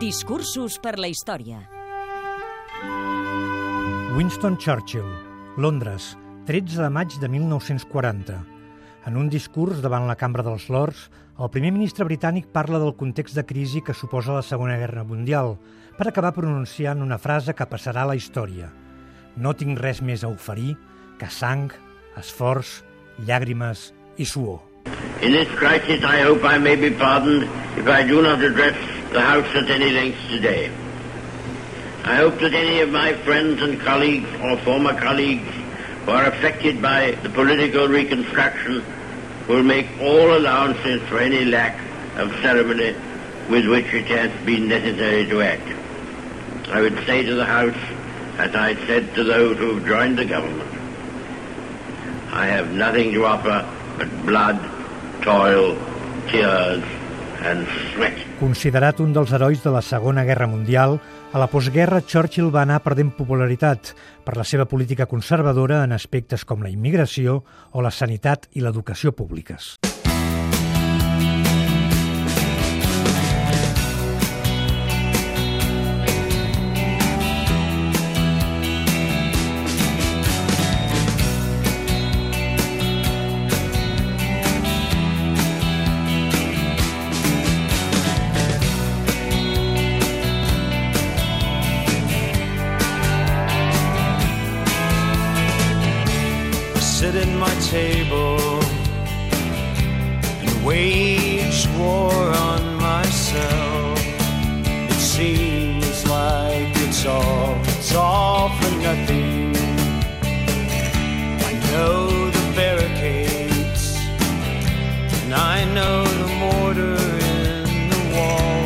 Discursos per la història. Winston Churchill, Londres, 13 de maig de 1940. En un discurs davant la Cambra dels Lords, el primer ministre britànic parla del context de crisi que suposa la Segona Guerra Mundial, per acabar pronunciant una frase que passarà a la història. No tinc res més a oferir que sang, esforç, llàgrimes i suor. In this crisis, I hope I may be pardoned if I do not address the House at any length today. I hope that any of my friends and colleagues or former colleagues who are affected by the political reconstruction will make all allowances for any lack of ceremony with which it has been necessary to act. I would say to the House, as I said to those who have joined the government, I have nothing to offer but blood, toil, tears. Considerat un dels herois de la Segona Guerra Mundial, a la postguerra Churchill va anar perdent popularitat per la seva política conservadora en aspectes com la immigració o la sanitat i l'educació públiques. Sit at my table and wage war on myself. It seems like it's all, it's all for nothing. I know the barricades, and I know the mortar in the wall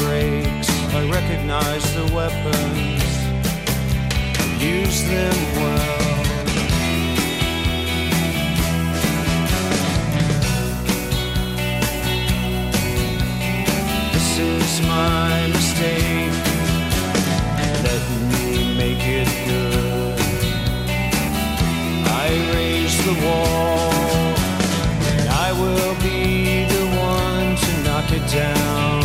breaks. I recognize the weapons, use them well. My mistake. Let me make it good. I raise the wall, and I will be the one to knock it down.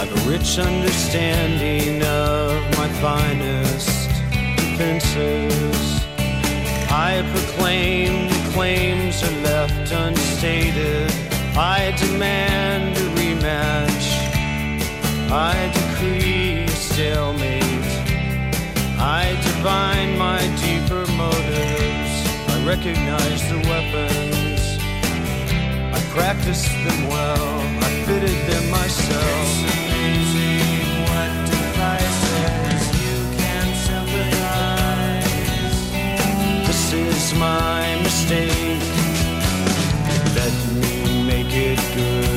I've a rich understanding of my finest defenses. I proclaim recognize the weapons. I practiced them well. I fitted them myself. It's amazing what devices you can sympathize. This is my mistake. Let me make it good.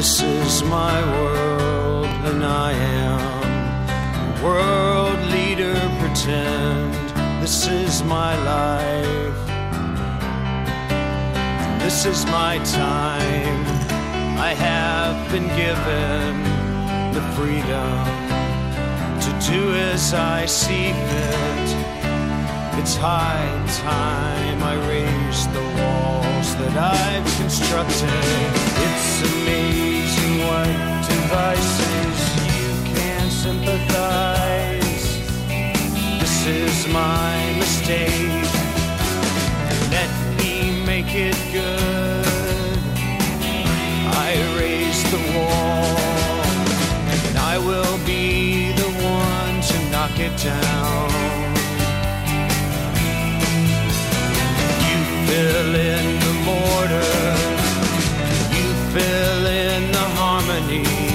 This is my world, and I am a world leader. Pretend this is my life. and This is my time. I have been given the freedom to do as I see fit. It's high time I raise the walls that I've constructed. It's amazing make it good. I raise the wall, and I will be the one to knock it down. You fill in the mortar, you fill in the harmony.